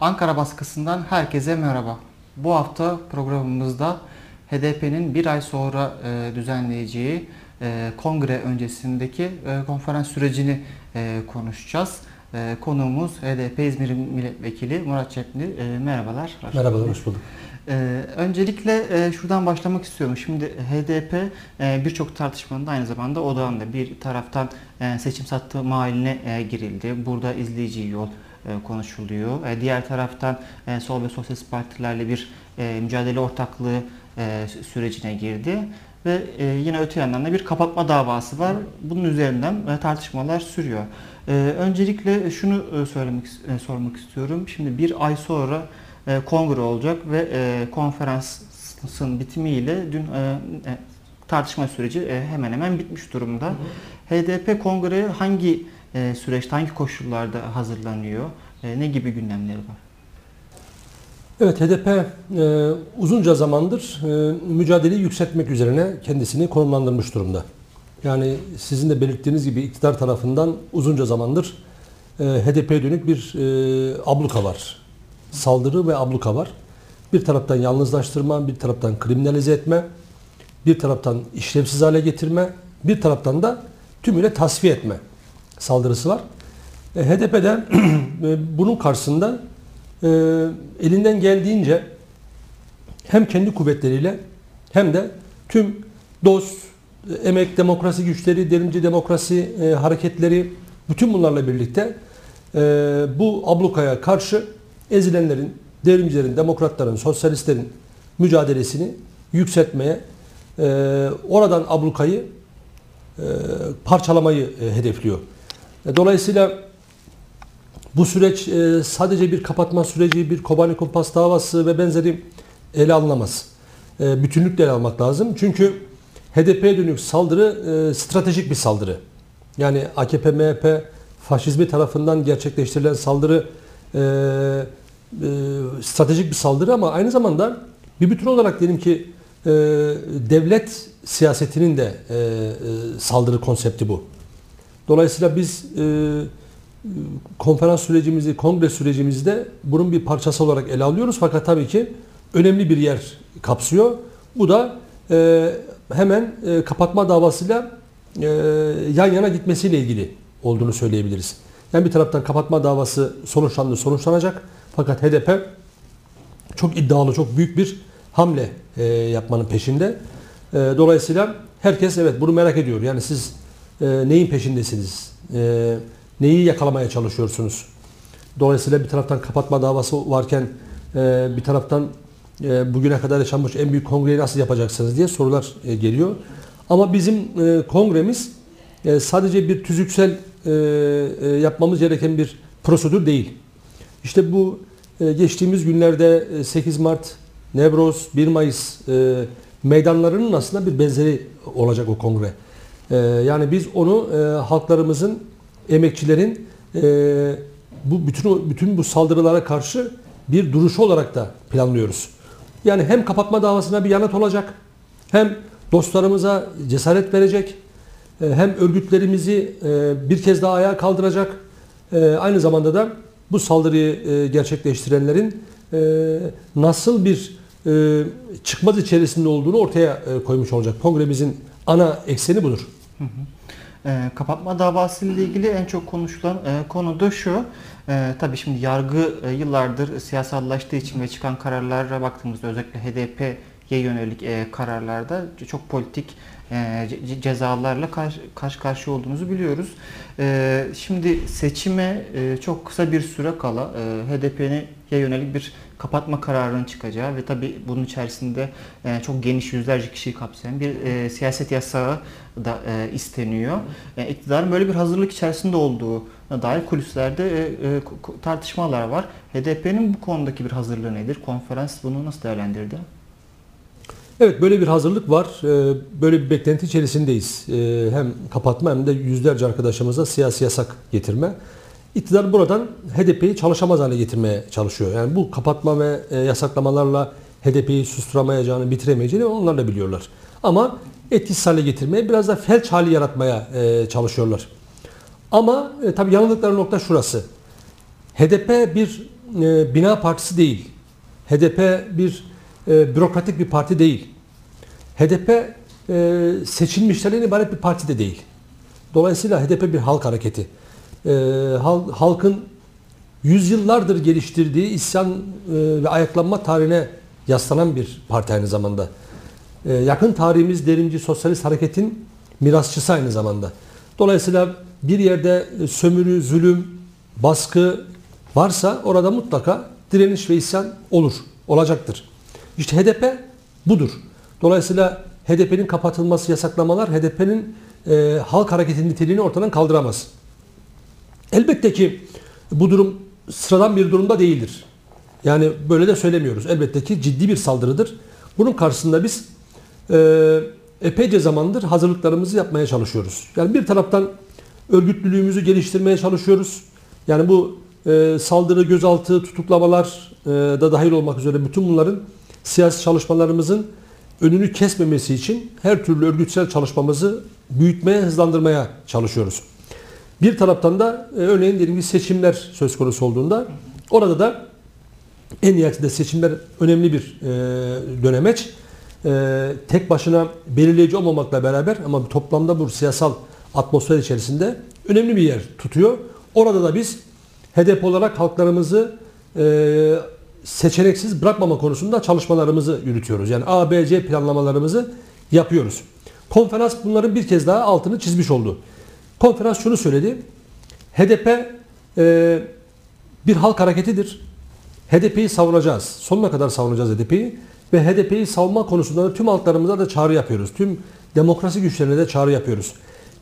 Ankara baskısından herkese merhaba. Bu hafta programımızda HDP'nin bir ay sonra e, düzenleyeceği e, kongre öncesindeki e, konferans sürecini e, konuşacağız. E, konuğumuz HDP İzmir Milletvekili Murat Çepli. E, merhabalar. Merhabalar, hoş bulduk. Ee, öncelikle e, şuradan başlamak istiyorum. Şimdi HDP e, birçok tartışmanın da aynı zamanda odağında. Bir taraftan e, seçim sattığı mahaline e, girildi. Burada izleyici yol konuşuluyor. E, diğer taraftan e, sol ve sosyalist partilerle bir e, mücadele ortaklığı e, sürecine girdi. Ve e, yine öte yandan da bir kapatma davası var. Bunun üzerinden e, tartışmalar sürüyor. E, öncelikle şunu e, söylemek e, sormak istiyorum. Şimdi bir ay sonra e, kongre olacak ve e, konferansın bitimiyle dün e, e, tartışma süreci e, hemen hemen bitmiş durumda. Hı hı. HDP kongreye hangi e, süreçte, hangi koşullarda hazırlanıyor? E, ne gibi gündemleri var? Evet, HDP e, uzunca zamandır e, mücadeleyi yükseltmek üzerine kendisini konumlandırmış durumda. Yani sizin de belirttiğiniz gibi iktidar tarafından uzunca zamandır e, HDP'ye dönük bir e, abluka var. Saldırı ve abluka var. Bir taraftan yalnızlaştırma, bir taraftan kriminalize etme, bir taraftan işlevsiz hale getirme, bir taraftan da tümüyle tasfiye etme saldırısı var. E, HDP'de e, bunun karşısında e, elinden geldiğince hem kendi kuvvetleriyle hem de tüm dost, e, emek demokrasi güçleri, derimci demokrasi e, hareketleri bütün bunlarla birlikte e, bu ablukaya karşı ezilenlerin, devrimcilerin, demokratların, sosyalistlerin mücadelesini yükseltmeye, oradan ablukayı parçalamayı hedefliyor. E, dolayısıyla bu süreç e, sadece bir kapatma süreci, bir Kobani Kumpas davası ve benzeri ele alınamaz. E, bütünlükle ele almak lazım. Çünkü HDP'ye dönük saldırı stratejik bir saldırı. Yani AKP, MHP, faşizmi tarafından gerçekleştirilen saldırı stratejik bir saldırı ama aynı zamanda bir bütün olarak diyelim ki devlet siyasetinin de saldırı konsepti bu. Dolayısıyla biz konferans sürecimizi, kongre sürecimizde bunun bir parçası olarak ele alıyoruz. Fakat tabii ki önemli bir yer kapsıyor. Bu da e, hemen e, kapatma davasıyla e, yan yana gitmesiyle ilgili olduğunu söyleyebiliriz. Yani bir taraftan kapatma davası sonuçlandı, sonuçlanacak. Fakat HDP çok iddialı, çok büyük bir hamle e, yapmanın peşinde. E, dolayısıyla herkes evet bunu merak ediyor. Yani siz e, neyin peşindesiniz? E, neyi yakalamaya çalışıyorsunuz? Dolayısıyla bir taraftan kapatma davası varken e, bir taraftan e, bugüne kadar yaşanmış en büyük kongreyi nasıl yapacaksınız diye sorular e, geliyor. Ama bizim kongremiz sadece bir tüzüksel yapmamız gereken bir prosedür değil. İşte bu geçtiğimiz günlerde 8 Mart, Nevroz, 1 Mayıs meydanlarının aslında bir benzeri olacak o kongre. Yani biz onu halklarımızın emekçilerin e, bu bütün bütün bu saldırılara karşı bir duruşu olarak da planlıyoruz. Yani hem kapatma davasına bir yanıt olacak, hem dostlarımıza cesaret verecek, e, hem örgütlerimizi e, bir kez daha ayağa kaldıracak. E, aynı zamanda da bu saldırıyı e, gerçekleştirenlerin e, nasıl bir e, çıkmaz içerisinde olduğunu ortaya e, koymuş olacak. Kongremizin ana ekseni budur. Hı. E, kapatma davası ile ilgili en çok konuşulan e, konu da şu. E, tabii şimdi yargı e, yıllardır siyasallaştığı için ve çıkan kararlara baktığımızda özellikle HDP'ye yönelik e, kararlarda çok politik e, cezalarla karşı, karşı karşıya olduğumuzu biliyoruz. E, şimdi seçime e, çok kısa bir süre kala e, HDP'ye yönelik bir kapatma kararının çıkacağı ve tabi bunun içerisinde e, çok geniş yüzlerce kişiyi kapsayan bir e, siyaset yasağı da e, isteniyor. E, iktidarın böyle bir hazırlık içerisinde olduğu dair kulislerde e, e, tartışmalar var. HDP'nin bu konudaki bir hazırlığı nedir? Konferans bunu nasıl değerlendirdi? Evet böyle bir hazırlık var. E, böyle bir beklenti içerisindeyiz. E, hem kapatma hem de yüzlerce arkadaşımıza siyasi yasak getirme. İktidar buradan HDP'yi çalışamaz hale getirmeye çalışıyor. Yani bu kapatma ve e, yasaklamalarla HDP'yi susturamayacağını, bitiremeyeceğini onlar da biliyorlar. Ama etkisiz hale getirmeye, biraz da felç hali yaratmaya e, çalışıyorlar. Ama e, tabii yanıldıkları nokta şurası. HDP bir e, bina partisi değil. HDP bir e, bürokratik bir parti değil. HDP e, seçilmişlerden ibaret bir parti de değil. Dolayısıyla HDP bir halk hareketi. E, hal- halkın yüzyıllardır geliştirdiği isyan e, ve ayaklanma tarihine yaslanan bir parti aynı zamanda. E, yakın tarihimiz derinci sosyalist hareketin mirasçısı aynı zamanda. Dolayısıyla bir yerde e, sömürü, zulüm, baskı varsa orada mutlaka direniş ve isyan olur, olacaktır. İşte HDP budur. Dolayısıyla HDP'nin kapatılması, yasaklamalar HDP'nin e, halk hareketi niteliğini ortadan kaldıramaz. Elbette ki bu durum sıradan bir durumda değildir. Yani böyle de söylemiyoruz. Elbette ki ciddi bir saldırıdır. Bunun karşısında biz e, epeyce zamandır hazırlıklarımızı yapmaya çalışıyoruz. Yani bir taraftan örgütlülüğümüzü geliştirmeye çalışıyoruz. Yani bu e, saldırı, gözaltı, tutuklamalar e, da dahil olmak üzere bütün bunların siyasi çalışmalarımızın önünü kesmemesi için her türlü örgütsel çalışmamızı büyütmeye, hızlandırmaya çalışıyoruz. Bir taraftan da e, örneğin diyelim ki seçimler söz konusu olduğunda orada da en nihayetinde seçimler önemli bir e, dönemeç. E, tek başına belirleyici olmamakla beraber ama toplamda bu siyasal atmosfer içerisinde önemli bir yer tutuyor. Orada da biz HDP olarak halklarımızı e, seçeneksiz bırakmama konusunda çalışmalarımızı yürütüyoruz. Yani A, B, C planlamalarımızı yapıyoruz. Konferans bunların bir kez daha altını çizmiş oldu. Konferans şunu söyledi. HDP e, bir halk hareketidir. HDP'yi savunacağız. Sonuna kadar savunacağız HDP'yi. Ve HDP'yi savunma konusunda da tüm halklarımıza da çağrı yapıyoruz. Tüm demokrasi güçlerine de çağrı yapıyoruz.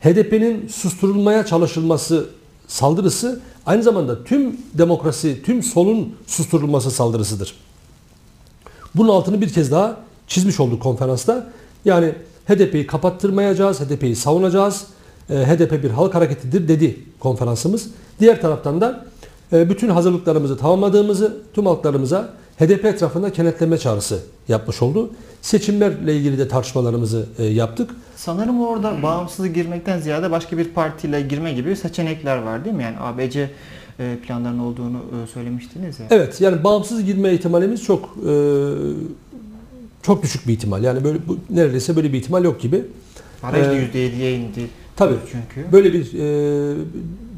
HDP'nin susturulmaya çalışılması saldırısı aynı zamanda tüm demokrasi, tüm solun susturulması saldırısıdır. Bunun altını bir kez daha çizmiş olduk konferansta. Yani HDP'yi kapattırmayacağız, HDP'yi savunacağız. E, HDP bir halk hareketidir dedi konferansımız. Diğer taraftan da e, bütün hazırlıklarımızı tamamladığımızı tüm halklarımıza HDP etrafında kenetleme çağrısı yapmış oldu. Seçimlerle ilgili de tartışmalarımızı e, yaptık. Sanırım orada bağımsız girmekten ziyade başka bir partiyle girme gibi seçenekler var değil mi? Yani ABC planların olduğunu söylemiştiniz ya. Evet yani bağımsız girme ihtimalimiz çok çok düşük bir ihtimal. Yani böyle bu, neredeyse böyle bir ihtimal yok gibi. Baraj da Ee, %7'ye indi. Tabii. Çünkü. Böyle bir e,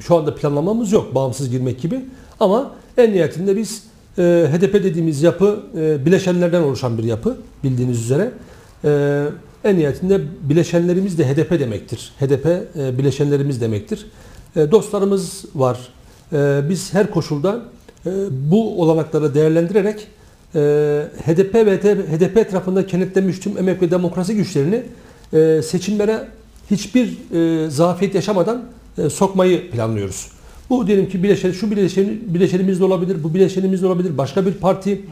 şu anda planlamamız yok bağımsız girmek gibi. Ama en nihayetinde biz e, HDP dediğimiz yapı e, bileşenlerden oluşan bir yapı bildiğiniz üzere. E, en nihayetinde bileşenlerimiz de HDP demektir. HDP e, bileşenlerimiz demektir. E, dostlarımız var. E, biz her koşulda e, bu olanakları değerlendirerek e, HDP ve HDP etrafında kenetlenmiş tüm emek ve demokrasi güçlerini e, seçimlere hiçbir e, zafiyet yaşamadan e, sokmayı planlıyoruz. Bu diyelim ki bileşen, şu bileşen, bileşenimiz de olabilir, bu bileşenimiz de olabilir, başka bir parti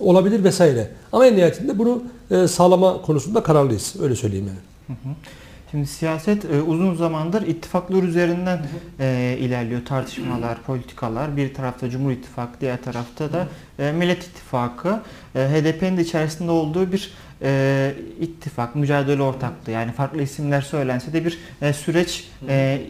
olabilir vesaire. Ama en nihayetinde bunu e, sağlama konusunda kararlıyız. Öyle söyleyeyim yani. Hı hı. Şimdi siyaset e, uzun zamandır ittifaklar üzerinden e, ilerliyor. Tartışmalar, politikalar. Bir tarafta Cumhur İttifakı, diğer tarafta da e, Millet İttifakı. E, HDP'nin de içerisinde olduğu bir e, ittifak, mücadele ortaklığı. Yani farklı isimler söylense de bir e, süreç e,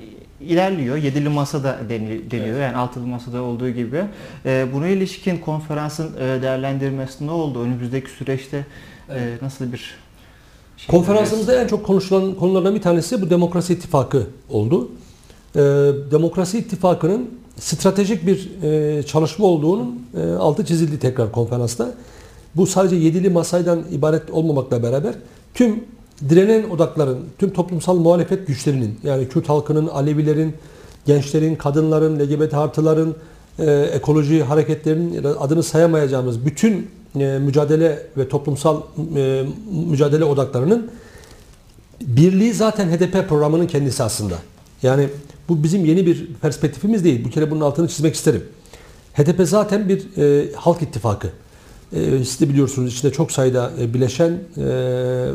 ilerliyor. Yedili masada deni- deniyor. Yani altılı masada olduğu gibi. E, buna ilişkin konferansın e, değerlendirmesi ne oldu? Önümüzdeki süreçte e, nasıl bir şey Konferansımızda en çok konuşulan konulardan bir tanesi bu Demokrasi İttifakı oldu. Ee, Demokrasi İttifakı'nın stratejik bir e, çalışma olduğunun e, altı çizildi tekrar konferansta. Bu sadece yedili masaydan ibaret olmamakla beraber tüm direnen odakların, tüm toplumsal muhalefet güçlerinin yani Kürt halkının, Alevilerin, gençlerin, kadınların, LGBT artıların, e, ekoloji hareketlerinin adını sayamayacağımız bütün e, mücadele ve toplumsal e, mücadele odaklarının birliği zaten HDP programının kendisi aslında. Yani bu bizim yeni bir perspektifimiz değil. Bu kere bunun altını çizmek isterim. HDP zaten bir e, halk ittifakı. E, siz de biliyorsunuz içinde çok sayıda e, bileşen e,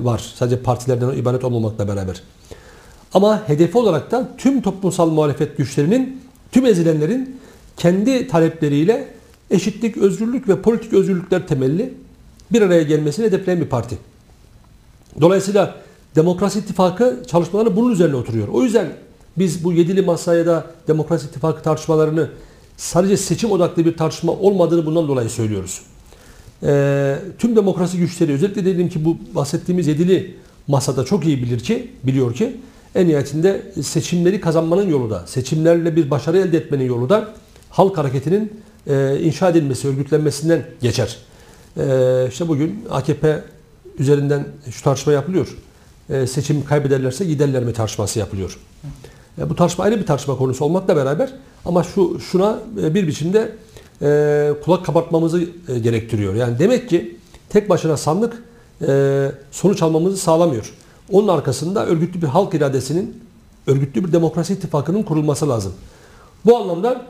var. Sadece partilerden ibaret olmamakla beraber. Ama hedefi olarak da tüm toplumsal muhalefet güçlerinin, tüm ezilenlerin kendi talepleriyle eşitlik, özgürlük ve politik özgürlükler temelli bir araya gelmesini hedefleyen bir parti. Dolayısıyla Demokrasi İttifakı çalışmaları bunun üzerine oturuyor. O yüzden biz bu yedili masaya da Demokrasi İttifakı tartışmalarını sadece seçim odaklı bir tartışma olmadığını bundan dolayı söylüyoruz. Ee, tüm demokrasi güçleri özellikle dedim ki bu bahsettiğimiz yedili masada çok iyi bilir ki, biliyor ki en nihayetinde seçimleri kazanmanın yolu da, seçimlerle bir başarı elde etmenin yolu da halk hareketinin e, inşa edilmesi, örgütlenmesinden geçer. E, işte bugün AKP üzerinden şu tartışma yapılıyor. E, seçim kaybederlerse giderler mi tartışması yapılıyor. E, bu tartışma ayrı bir tartışma konusu olmakla beraber ama şu şuna e, bir biçimde e, kulak kabartmamızı e, gerektiriyor. Yani demek ki tek başına sandık e, sonuç almamızı sağlamıyor. Onun arkasında örgütlü bir halk iradesinin, örgütlü bir demokrasi ittifakının kurulması lazım. Bu anlamda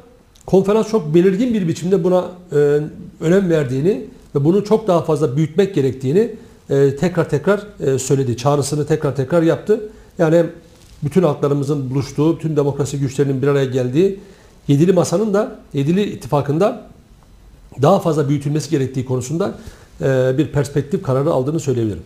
konferans çok belirgin bir biçimde buna e, önem verdiğini ve bunu çok daha fazla büyütmek gerektiğini e, tekrar tekrar e, söyledi. Çağrısını tekrar tekrar yaptı. Yani bütün halklarımızın buluştuğu, bütün demokrasi güçlerinin bir araya geldiği Yedili Masa'nın da, Yedili ittifakında daha fazla büyütülmesi gerektiği konusunda e, bir perspektif kararı aldığını söyleyebilirim.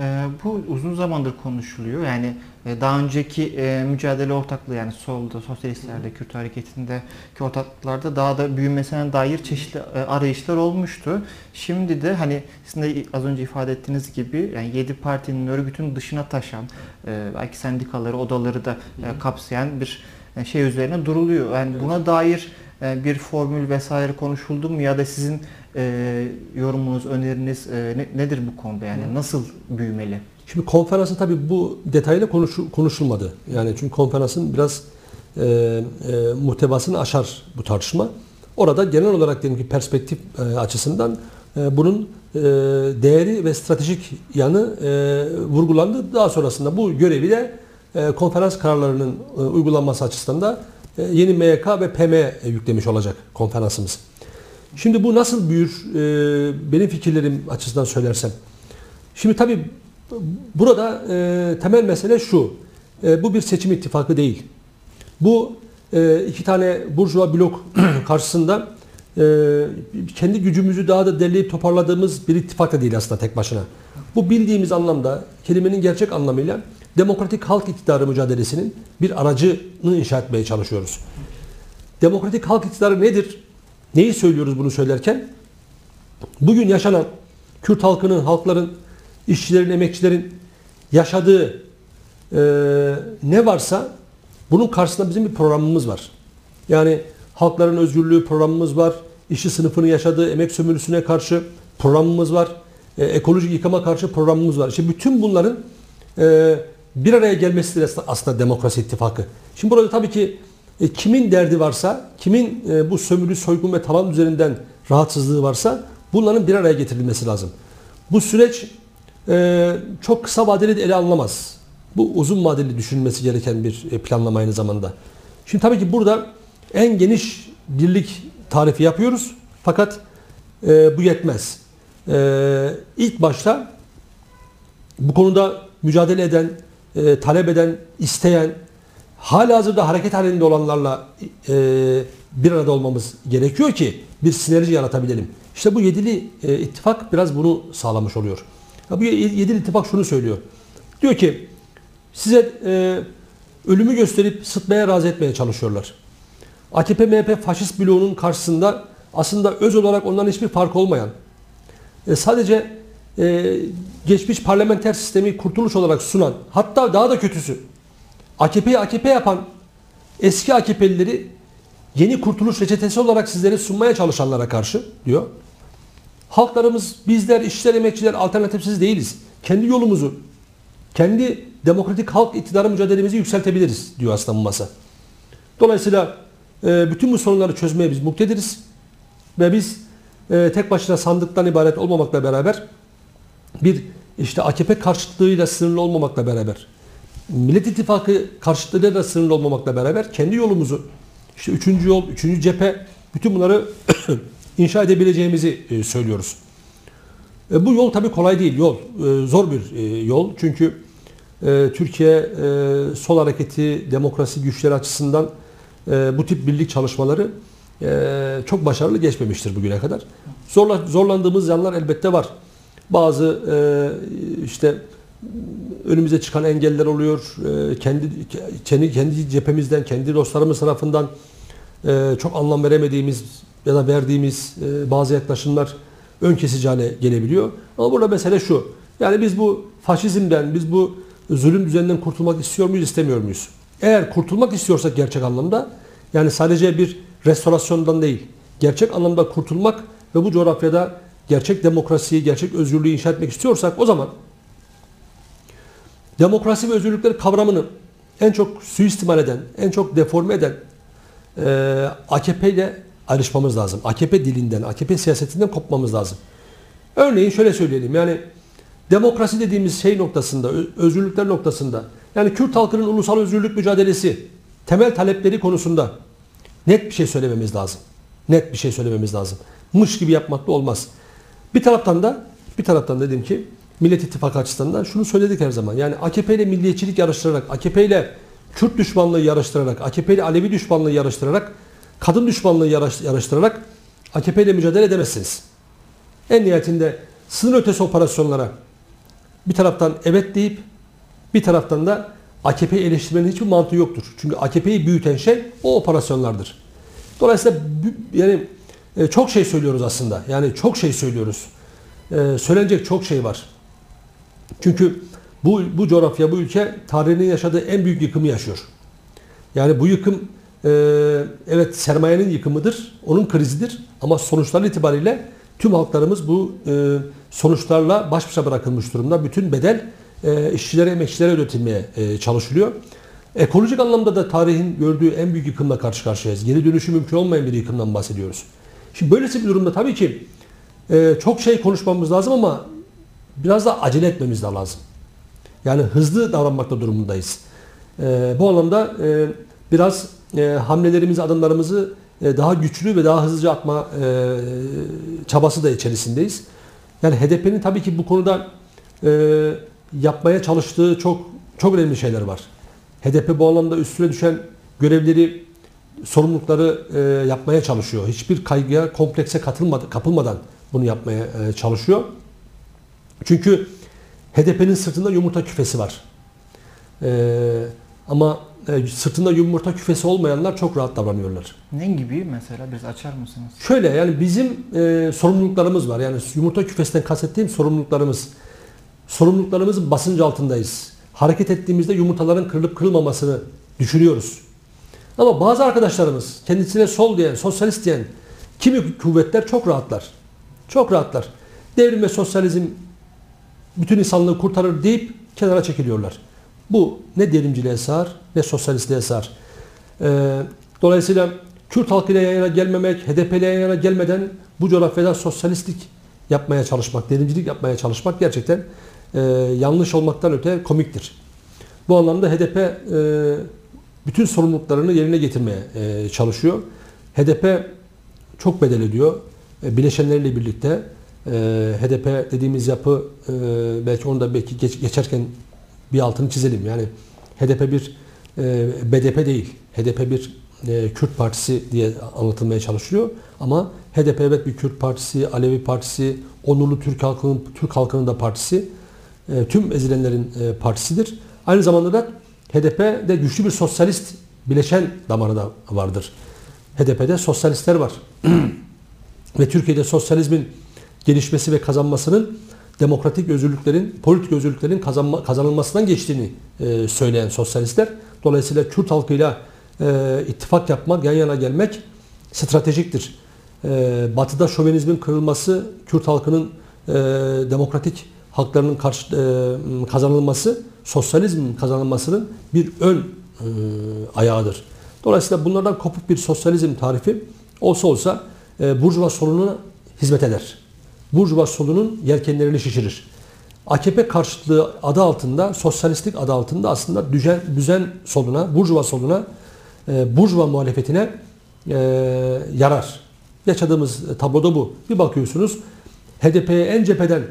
Ee, bu uzun zamandır konuşuluyor. Yani e, daha önceki e, mücadele ortaklığı yani solda, sosyalistlerde, Kürt hareketindeki ortaklıklarda daha da büyümesine dair çeşitli e, arayışlar olmuştu. Şimdi de hani sizin de az önce ifade ettiğiniz gibi yani 7 partinin örgütün dışına taşan e, belki sendikaları, odaları da e, kapsayan bir e, şey üzerine duruluyor. Yani buna dair e, bir formül vesaire konuşuldu mu ya da sizin e, yorumunuz, öneriniz e, ne- nedir bu konuda yani nasıl büyümeli? Şimdi konferansın tabii bu detaylı konuşu- konuşulmadı. Yani çünkü konferansın biraz e, e, muhtevasını aşar bu tartışma. Orada genel olarak diyelim ki perspektif e, açısından e, bunun e, değeri ve stratejik yanı e, vurgulandı. Daha sonrasında bu görevi de e, konferans kararlarının e, uygulanması açısından da e, yeni MYK ve PM yüklemiş olacak konferansımız. Şimdi bu nasıl büyür? E, benim fikirlerim açısından söylersem. Şimdi tabii burada e, temel mesele şu. E, bu bir seçim ittifakı değil. Bu e, iki tane burjuva blok karşısında e, kendi gücümüzü daha da derleyip toparladığımız bir ittifak da değil aslında tek başına. Bu bildiğimiz anlamda, kelimenin gerçek anlamıyla demokratik halk iktidarı mücadelesinin bir aracını inşa etmeye çalışıyoruz. Demokratik halk iktidarı nedir? Neyi söylüyoruz bunu söylerken? Bugün yaşanan Kürt halkının, halkların, işçilerin, emekçilerin yaşadığı e, ne varsa bunun karşısında bizim bir programımız var. Yani halkların özgürlüğü programımız var. İşçi sınıfının yaşadığı emek sömürüsüne karşı programımız var. E, ekolojik yıkama karşı programımız var. İşte bütün bunların e, bir araya gelmesidir aslında, demokrasi ittifakı. Şimdi burada tabii ki e, kimin derdi varsa, kimin e, bu sömürü, soygun ve talan üzerinden rahatsızlığı varsa bunların bir araya getirilmesi lazım. Bu süreç e, çok kısa vadeli de ele alınamaz. Bu uzun vadeli düşünülmesi gereken bir e, planlama aynı zamanda. Şimdi tabii ki burada en geniş birlik tarifi yapıyoruz. Fakat e, bu yetmez. E, ilk başta bu konuda mücadele eden, e, talep eden, isteyen, halihazırda hareket halinde olanlarla e, bir arada olmamız gerekiyor ki bir sinerji yaratabilelim. İşte bu yedili e, ittifak biraz bunu sağlamış oluyor. Ya bu ye- yedili ittifak şunu söylüyor. Diyor ki size e, ölümü gösterip sıtmaya razı etmeye çalışıyorlar. AKP MHP faşist bloğunun karşısında aslında öz olarak ondan hiçbir fark olmayan e, sadece e, geçmiş parlamenter sistemi kurtuluş olarak sunan hatta daha da kötüsü AKP'yi AKP yapan eski AKP'lileri yeni kurtuluş reçetesi olarak sizlere sunmaya çalışanlara karşı diyor. Halklarımız, bizler, işçiler, emekçiler alternatifsiz değiliz. Kendi yolumuzu, kendi demokratik halk iktidarı mücadelemizi yükseltebiliriz diyor aslında bu masa. Dolayısıyla e, bütün bu sorunları çözmeye biz muktediriz. Ve biz e, tek başına sandıktan ibaret olmamakla beraber bir işte AKP karşıtlığıyla sınırlı olmamakla beraber Millet İttifakı karşıtlığıyla da sınırlı olmamakla beraber kendi yolumuzu işte üçüncü yol, üçüncü cephe bütün bunları inşa edebileceğimizi e, söylüyoruz. E, bu yol tabii kolay değil. Yol e, zor bir e, yol. Çünkü e, Türkiye e, sol hareketi, demokrasi güçleri açısından e, bu tip birlik çalışmaları e, çok başarılı geçmemiştir bugüne kadar. Zorla, zorlandığımız yanlar elbette var. Bazı e, işte önümüze çıkan engeller oluyor. E, kendi kendi kendi cephemizden, kendi dostlarımız tarafından e, çok anlam veremediğimiz ya da verdiğimiz e, bazı yaklaşımlar ön kesici hale gelebiliyor. Ama burada mesele şu. Yani biz bu faşizmden, biz bu zulüm düzeninden kurtulmak istiyor muyuz, istemiyor muyuz? Eğer kurtulmak istiyorsak gerçek anlamda yani sadece bir restorasyondan değil, gerçek anlamda kurtulmak ve bu coğrafyada gerçek demokrasiyi, gerçek özgürlüğü inşa etmek istiyorsak o zaman demokrasi ve özgürlükler kavramını en çok suistimal eden, en çok deforme eden e, AKP ile ayrışmamız lazım. AKP dilinden, AKP siyasetinden kopmamız lazım. Örneğin şöyle söyleyelim yani demokrasi dediğimiz şey noktasında, özgürlükler noktasında yani Kürt halkının ulusal özgürlük mücadelesi temel talepleri konusunda net bir şey söylememiz lazım. Net bir şey söylememiz lazım. Mış gibi yapmakla olmaz. Bir taraftan da bir taraftan dedim ki Millet İttifakı açısından da şunu söyledik her zaman. Yani AKP ile milliyetçilik yarıştırarak, AKP ile Kürt düşmanlığı yarıştırarak, AKP ile Alevi düşmanlığı yarıştırarak, kadın düşmanlığı yarış- yarıştırarak AKP ile mücadele edemezsiniz. En nihayetinde sınır ötesi operasyonlara bir taraftan evet deyip bir taraftan da AKP'yi eleştirmenin hiçbir mantığı yoktur. Çünkü AKP'yi büyüten şey o operasyonlardır. Dolayısıyla yani e, çok şey söylüyoruz aslında. Yani çok şey söylüyoruz. E, söylenecek çok şey var. Çünkü bu bu coğrafya, bu ülke tarihinin yaşadığı en büyük yıkımı yaşıyor. Yani bu yıkım e, evet sermayenin yıkımıdır, onun krizidir ama sonuçlar itibariyle tüm halklarımız bu sonuçlarla baş başa bırakılmış durumda. Bütün bedel e, işçilere, emekçilere ödetilmeye e, çalışılıyor. Ekolojik anlamda da tarihin gördüğü en büyük yıkımla karşı karşıyayız. Geri dönüşü mümkün olmayan bir yıkımdan bahsediyoruz. Şimdi böylesi bir durumda tabii ki e, çok şey konuşmamız lazım ama biraz da acele etmemiz de lazım. Yani hızlı davranmakta durumundayız. E, bu anlamda biraz hamlelerimizi, adımlarımızı daha güçlü ve daha hızlıca atma çabası da içerisindeyiz. Yani HDP'nin tabii ki bu konuda e, yapmaya çalıştığı çok çok önemli şeyler var. HDP bu anlamda üstüne düşen görevleri, sorumlulukları e, yapmaya çalışıyor. Hiçbir kaygıya, komplekse katılmadı, kapılmadan bunu yapmaya e, çalışıyor. Çünkü HDP'nin sırtında yumurta küfesi var. E, ama e, sırtında yumurta küfesi olmayanlar çok rahat davranıyorlar. Ne gibi mesela biraz açar mısınız? Şöyle yani bizim e, sorumluluklarımız var. Yani yumurta küfesinden kastettiğim sorumluluklarımız. Sorumluluklarımızın basınç altındayız. Hareket ettiğimizde yumurtaların kırılıp kırılmamasını düşünüyoruz. Ama bazı arkadaşlarımız kendisine sol diyen, sosyalist diyen kimi kuvvetler çok rahatlar. Çok rahatlar. Devrim ve sosyalizm bütün insanlığı kurtarır deyip kenara çekiliyorlar. Bu ne devrimciliğe sığar ne sosyalistliğe sığar. Ee, dolayısıyla Kürt halkıyla yan yana gelmemek, HDP ile yan yana gelmeden bu coğrafyada sosyalistlik yapmaya çalışmak, devrimcilik yapmaya çalışmak gerçekten e, yanlış olmaktan öte komiktir. Bu anlamda HDP e, bütün sorumluluklarını yerine getirmeye e, çalışıyor. HDP çok bedel ödüyor. E, bileşenleriyle birlikte e, HDP dediğimiz yapı e, belki onu da belki geç, geçerken bir altını çizelim. Yani HDP bir e, BDP değil. HDP bir e, Kürt partisi diye anlatılmaya çalışılıyor. Ama HDP evet bir Kürt partisi, Alevi partisi, onurlu Türk halkının Türk halkının da partisi. E, tüm ezilenlerin e, partisidir. Aynı zamanda da HDP'de güçlü bir sosyalist bileşen damarı da vardır. HDP'de sosyalistler var. ve Türkiye'de sosyalizmin gelişmesi ve kazanmasının demokratik özgürlüklerin, politik özgürlüklerin kazanma, kazanılmasından geçtiğini e, söyleyen sosyalistler. Dolayısıyla Kürt halkıyla e, ittifak yapmak, yan yana gelmek stratejiktir. E, batı'da şovenizmin kırılması, Kürt halkının e, demokratik haklarının karşı, e, kazanılması, sosyalizmin kazanılmasının bir ön e, ayağıdır. Dolayısıyla bunlardan kopuk bir sosyalizm tarifi olsa olsa e, Burjuva soluna hizmet eder. Burjuva solunun yelkenlerini şişirir. AKP karşıtlığı adı altında, sosyalistlik adı altında aslında düzen, düzen soluna, Burjuva soluna, e, Burjuva muhalefetine e, yarar. Yaşadığımız tabloda bu. Bir bakıyorsunuz HDP'ye en cepheden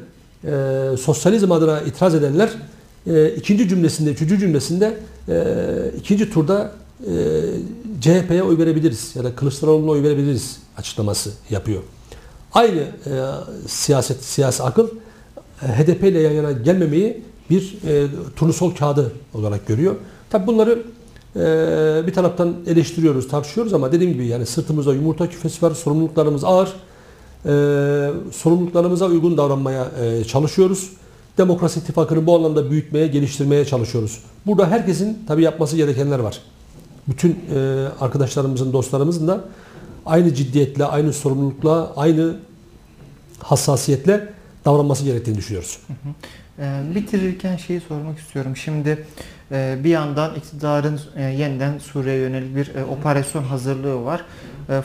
e, sosyalizm adına itiraz edenler e, ikinci cümlesinde, üçüncü cümlesinde e, ikinci turda e, CHP'ye oy verebiliriz ya da Kılıçdaroğlu'na oy verebiliriz açıklaması yapıyor. Aynı e, siyaset, siyasi akıl e, HDP ile yan yana gelmemeyi bir e, turnusol kağıdı olarak görüyor. Tabi bunları Ee, bir taraftan eleştiriyoruz, tartışıyoruz ama dediğim gibi yani sırtımızda yumurta küfesi var, sorumluluklarımız ağır. Ee, sorumluluklarımıza uygun davranmaya e, çalışıyoruz. Demokrasi İttifakı'nı bu anlamda büyütmeye, geliştirmeye çalışıyoruz. Burada herkesin tabii yapması gerekenler var. Bütün e, arkadaşlarımızın, dostlarımızın da aynı ciddiyetle, aynı sorumlulukla, aynı hassasiyetle davranması gerektiğini düşünüyoruz. Ee, Bitirirken şeyi sormak istiyorum. Şimdi e, bir yandan iktidarın e, yeniden Suriye'ye yönelik bir e, operasyon hazırlığı var.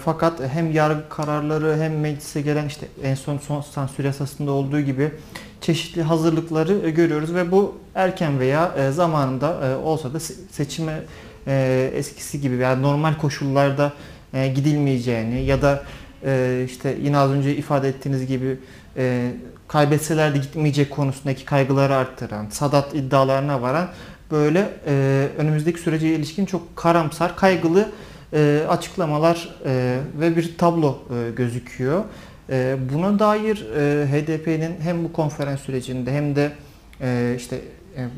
Fakat hem yargı kararları hem meclise gelen işte en son son sansür yasasında olduğu gibi çeşitli hazırlıkları görüyoruz ve bu erken veya zamanında olsa da se- seçime eskisi gibi yani normal koşullarda gidilmeyeceğini ya da işte yine az önce ifade ettiğiniz gibi kaybetseler de gitmeyecek konusundaki kaygıları arttıran, Sadat iddialarına varan böyle e, önümüzdeki sürece ilişkin çok karamsar, kaygılı e, açıklamalar e, ve bir tablo e, gözüküyor. E, buna dair e, HDP'nin hem bu konferans sürecinde hem de e, işte e,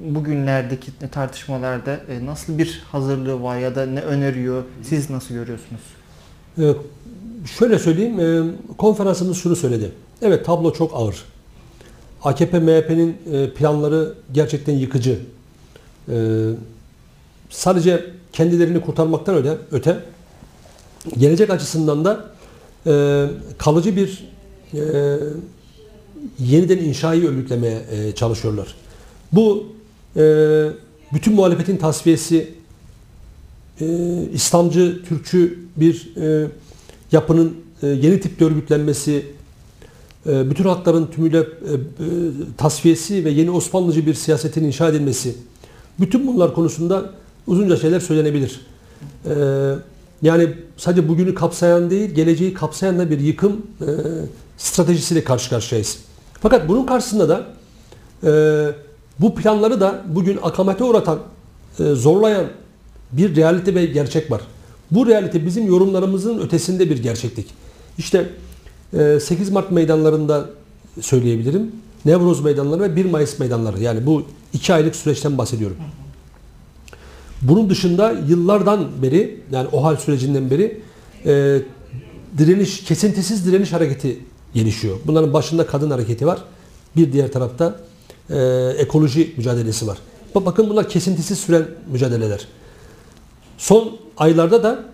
bugünlerdeki tartışmalarda e, nasıl bir hazırlığı var ya da ne öneriyor? Siz nasıl görüyorsunuz? Ee, şöyle söyleyeyim, e, konferansımız şunu söyledi. Evet tablo çok ağır. AKP MHP'nin e, planları gerçekten yıkıcı. E, sadece kendilerini kurtarmaktan öte, öte gelecek açısından da e, kalıcı bir yeniden inşayı örgütlemeye çalışıyorlar. Bu bütün muhalefetin tasfiyesi, İslamcı, Türkçü bir yapının yeni tipte örgütlenmesi, bütün hakların tümüyle e, e, tasfiyesi ve yeni Osmanlıcı bir siyasetin inşa edilmesi, bütün bunlar konusunda uzunca şeyler söylenebilir. E, yani sadece bugünü kapsayan değil, geleceği kapsayan da bir yıkım e, stratejisiyle karşı karşıyayız. Fakat bunun karşısında da e, bu planları da bugün akamete uğratan, e, zorlayan bir realite ve gerçek var. Bu realite bizim yorumlarımızın ötesinde bir gerçeklik. İşte e, 8 Mart meydanlarında söyleyebilirim. Nevroz meydanları ve 1 Mayıs meydanları. Yani bu iki aylık süreçten bahsediyorum. Bunun dışında yıllardan beri yani o hal sürecinden beri e, direniş, kesintisiz direniş hareketi gelişiyor. Bunların başında kadın hareketi var. Bir diğer tarafta e, ekoloji mücadelesi var. Bak- Bakın bunlar kesintisiz süren mücadeleler. Son aylarda da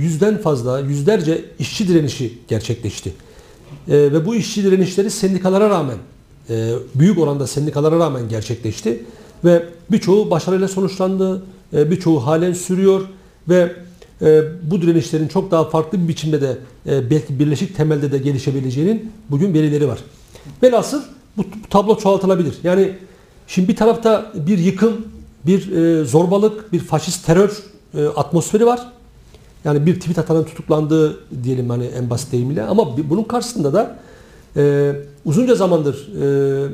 yüzden fazla, yüzlerce işçi direnişi gerçekleşti. E, ve bu işçi direnişleri sendikalara rağmen, e, büyük oranda sendikalara rağmen gerçekleşti. Ve birçoğu başarıyla sonuçlandı, e, birçoğu halen sürüyor ve e, bu direnişlerin çok daha farklı bir biçimde de belki birleşik temelde de gelişebileceğinin bugün verileri var. Velhasıl bu, tablo çoğaltılabilir. Yani şimdi bir tarafta bir yıkım, bir zorbalık, bir faşist terör atmosferi var. Yani bir tweet atanın tutuklandığı diyelim hani en basit deyimiyle ama bunun karşısında da e, uzunca zamandır e, e,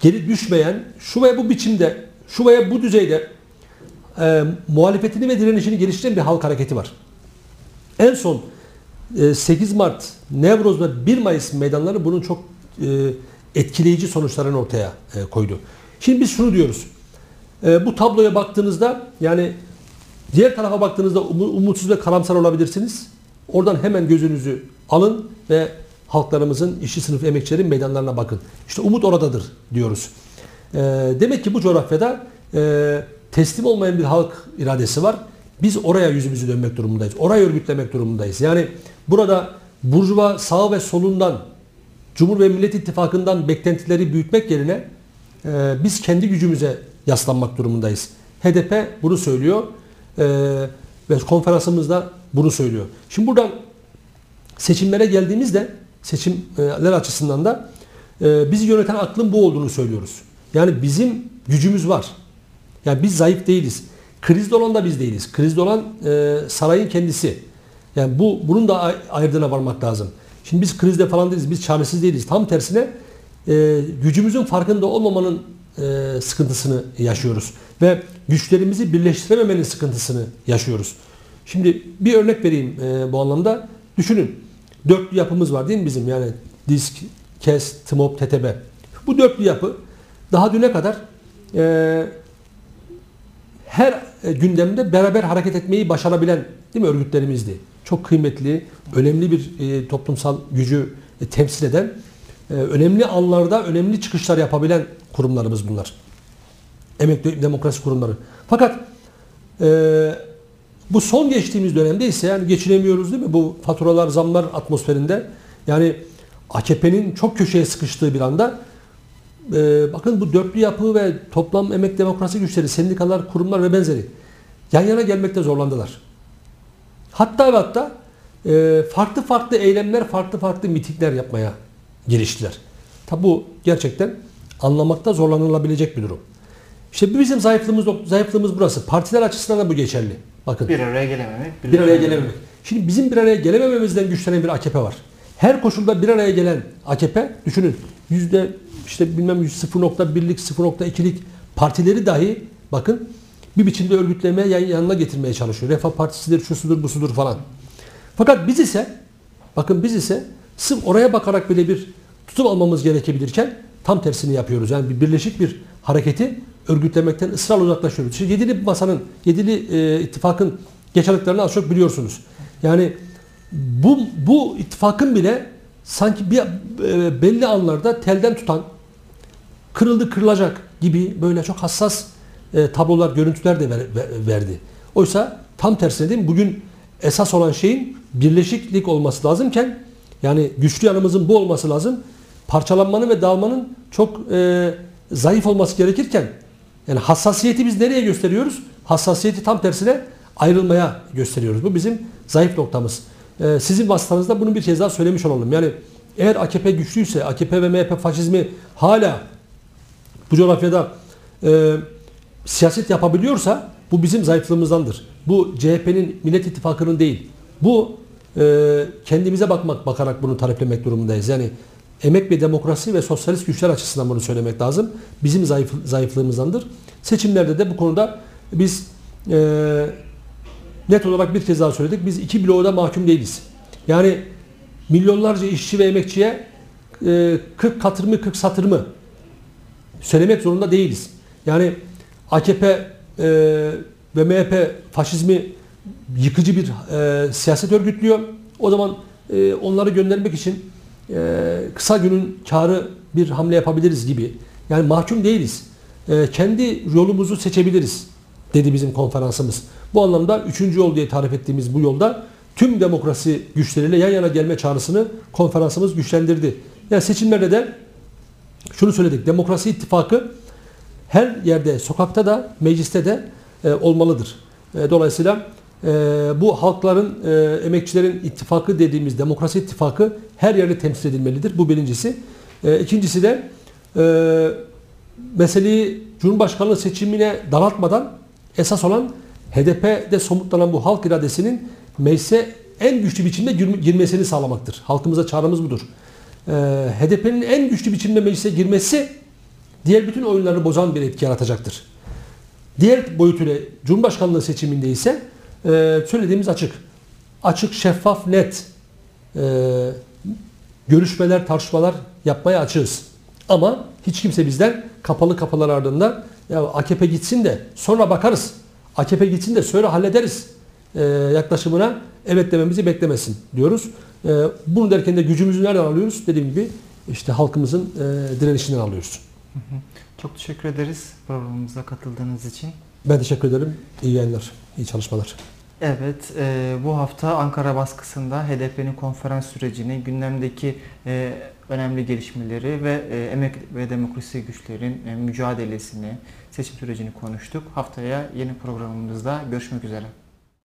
geri düşmeyen şu veya bu biçimde, şu veya bu düzeyde e, muhalefetini ve direnişini geliştiren bir halk hareketi var. En son e, 8 Mart, Nevroz ve 1 Mayıs meydanları bunun çok e, etkileyici sonuçlarını ortaya e, koydu. Şimdi biz şunu diyoruz. E, bu tabloya baktığınızda yani diğer tarafa baktığınızda umu- umutsuz ve karamsar olabilirsiniz. Oradan hemen gözünüzü alın ve halklarımızın işçi sınıf emekçilerin meydanlarına bakın. İşte umut oradadır diyoruz. E, demek ki bu coğrafyada e, teslim olmayan bir halk iradesi var. Biz oraya yüzümüzü dönmek durumundayız. Orayı örgütlemek durumundayız. Yani burada burjuva sağ ve solundan Cumhur ve Millet İttifakı'ndan beklentileri büyütmek yerine e, biz kendi gücümüze yaslanmak durumundayız. HDP bunu söylüyor ve konferansımızda bunu söylüyor. Şimdi buradan seçimlere geldiğimizde seçimler açısından da e, bizi yöneten aklın bu olduğunu söylüyoruz. Yani bizim gücümüz var. Yani biz zayıf değiliz. Krizde olan da biz değiliz. Krizde olan e, sarayın kendisi. Yani bu bunun da ay- ayırdığına varmak lazım. Şimdi biz krizde falan değiliz. Biz çaresiz değiliz. Tam tersine e, gücümüzün farkında olmamanın e, sıkıntısını yaşıyoruz. Ve güçlerimizi birleştirememenin sıkıntısını yaşıyoruz. Şimdi bir örnek vereyim e, bu anlamda. Düşünün. Dörtlü yapımız var değil mi bizim? Yani disk, KES, TMOB, TTB. Bu dörtlü yapı daha düne kadar e, her gündemde beraber hareket etmeyi başarabilen değil mi örgütlerimizdi. Çok kıymetli, önemli bir e, toplumsal gücü e, temsil eden, önemli anlarda önemli çıkışlar yapabilen kurumlarımız bunlar. Emekli demokrasi kurumları. Fakat e, bu son geçtiğimiz dönemde ise yani geçinemiyoruz değil mi? Bu faturalar, zamlar atmosferinde yani AKP'nin çok köşeye sıkıştığı bir anda e, bakın bu dörtlü yapı ve toplam emek demokrasi güçleri, sendikalar, kurumlar ve benzeri yan yana gelmekte zorlandılar. Hatta ve hatta e, farklı farklı eylemler, farklı farklı mitingler yapmaya giriştiler. Tabi bu gerçekten anlamakta zorlanılabilecek bir durum. İşte bizim zayıflığımız, zayıflığımız burası. Partiler açısından da bu geçerli. Bakın Bir araya gelememek. bir araya gelememek. Şimdi bizim bir araya gelemememizden güçlenen bir AKP var. Her koşulda bir araya gelen AKP düşünün yüzde işte bilmem 0.1'lik 0.2'lik partileri dahi bakın bir biçimde örgütlemeye yan- yanına getirmeye çalışıyor. Refah Partisi'dir, şusudur, busudur falan. Fakat biz ise bakın biz ise sırf oraya bakarak bile bir tutum almamız gerekebilirken tam tersini yapıyoruz. Yani bir birleşik bir hareketi örgütlemekten ısrarla uzaklaşıyoruz. Şimdi yedili masanın, yedili e, ittifakın geçerliklerini az çok biliyorsunuz. Yani bu, bu ittifakın bile sanki bir e, belli anlarda telden tutan, kırıldı kırılacak gibi böyle çok hassas e, tablolar, görüntüler de ver- ver- verdi. Oysa tam tersine değil mi? Bugün esas olan şeyin birleşiklik olması lazımken yani güçlü yanımızın bu olması lazım. Parçalanmanın ve dağılmanın çok e, zayıf olması gerekirken yani hassasiyeti biz nereye gösteriyoruz? Hassasiyeti tam tersine ayrılmaya gösteriyoruz. Bu bizim zayıf noktamız. E, sizin vasıtanızda bunu bir kez daha söylemiş olalım. Yani eğer AKP güçlüyse, AKP ve MHP faşizmi hala bu coğrafyada e, siyaset yapabiliyorsa bu bizim zayıflığımızdandır. Bu CHP'nin Millet İttifakı'nın değil. Bu kendimize bakmak bakarak bunu taleplemek durumundayız. Yani emek ve demokrasi ve sosyalist güçler açısından bunu söylemek lazım. Bizim zayıf, zayıflığımızdandır. Seçimlerde de bu konuda biz e, net olarak bir kez daha söyledik. Biz iki bloğa da mahkum değiliz. Yani milyonlarca işçi ve emekçiye e, 40 katır mı 40 satır mı söylemek zorunda değiliz. Yani AKP e, ve MHP faşizmi yıkıcı bir e, siyaset örgütlüyor. O zaman e, onları göndermek için e, kısa günün karı bir hamle yapabiliriz gibi. Yani mahkum değiliz. E, kendi yolumuzu seçebiliriz dedi bizim konferansımız. Bu anlamda üçüncü yol diye tarif ettiğimiz bu yolda tüm demokrasi güçleriyle yan yana gelme çağrısını konferansımız güçlendirdi. Yani seçimlerde de şunu söyledik. Demokrasi ittifakı her yerde, sokakta da, mecliste de e, olmalıdır. E, dolayısıyla e, bu halkların, e, emekçilerin ittifakı dediğimiz demokrasi ittifakı her yerde temsil edilmelidir. Bu birincisi. E, ikincisi de e, meseleyi Cumhurbaşkanlığı seçimine daraltmadan esas olan HDP'de somutlanan bu halk iradesinin meclise en güçlü biçimde girm- girmesini sağlamaktır. Halkımıza çağrımız budur. Ee, HDP'nin en güçlü biçimde meclise girmesi diğer bütün oyunları bozan bir etki yaratacaktır. Diğer boyutuyla Cumhurbaşkanlığı seçiminde ise e, söylediğimiz açık. Açık, şeffaf, net e, görüşmeler, tartışmalar yapmaya açığız. Ama hiç kimse bizden kapalı kapılar ardında ya AKP gitsin de sonra bakarız. AKP gitsin de sonra hallederiz e, yaklaşımına evet dememizi beklemesin diyoruz. E, bunu derken de gücümüzü nereden alıyoruz? Dediğim gibi işte halkımızın e, direnişinden alıyoruz. Çok teşekkür ederiz programımıza katıldığınız için. Ben teşekkür ederim. İyi yayınlar, iyi çalışmalar. Evet, e, bu hafta Ankara baskısında HDP'nin konferans sürecini, gündemdeki e, önemli gelişmeleri ve e, emek ve demokrasi güçlerin e, mücadelesini, seçim sürecini konuştuk. Haftaya yeni programımızda görüşmek üzere.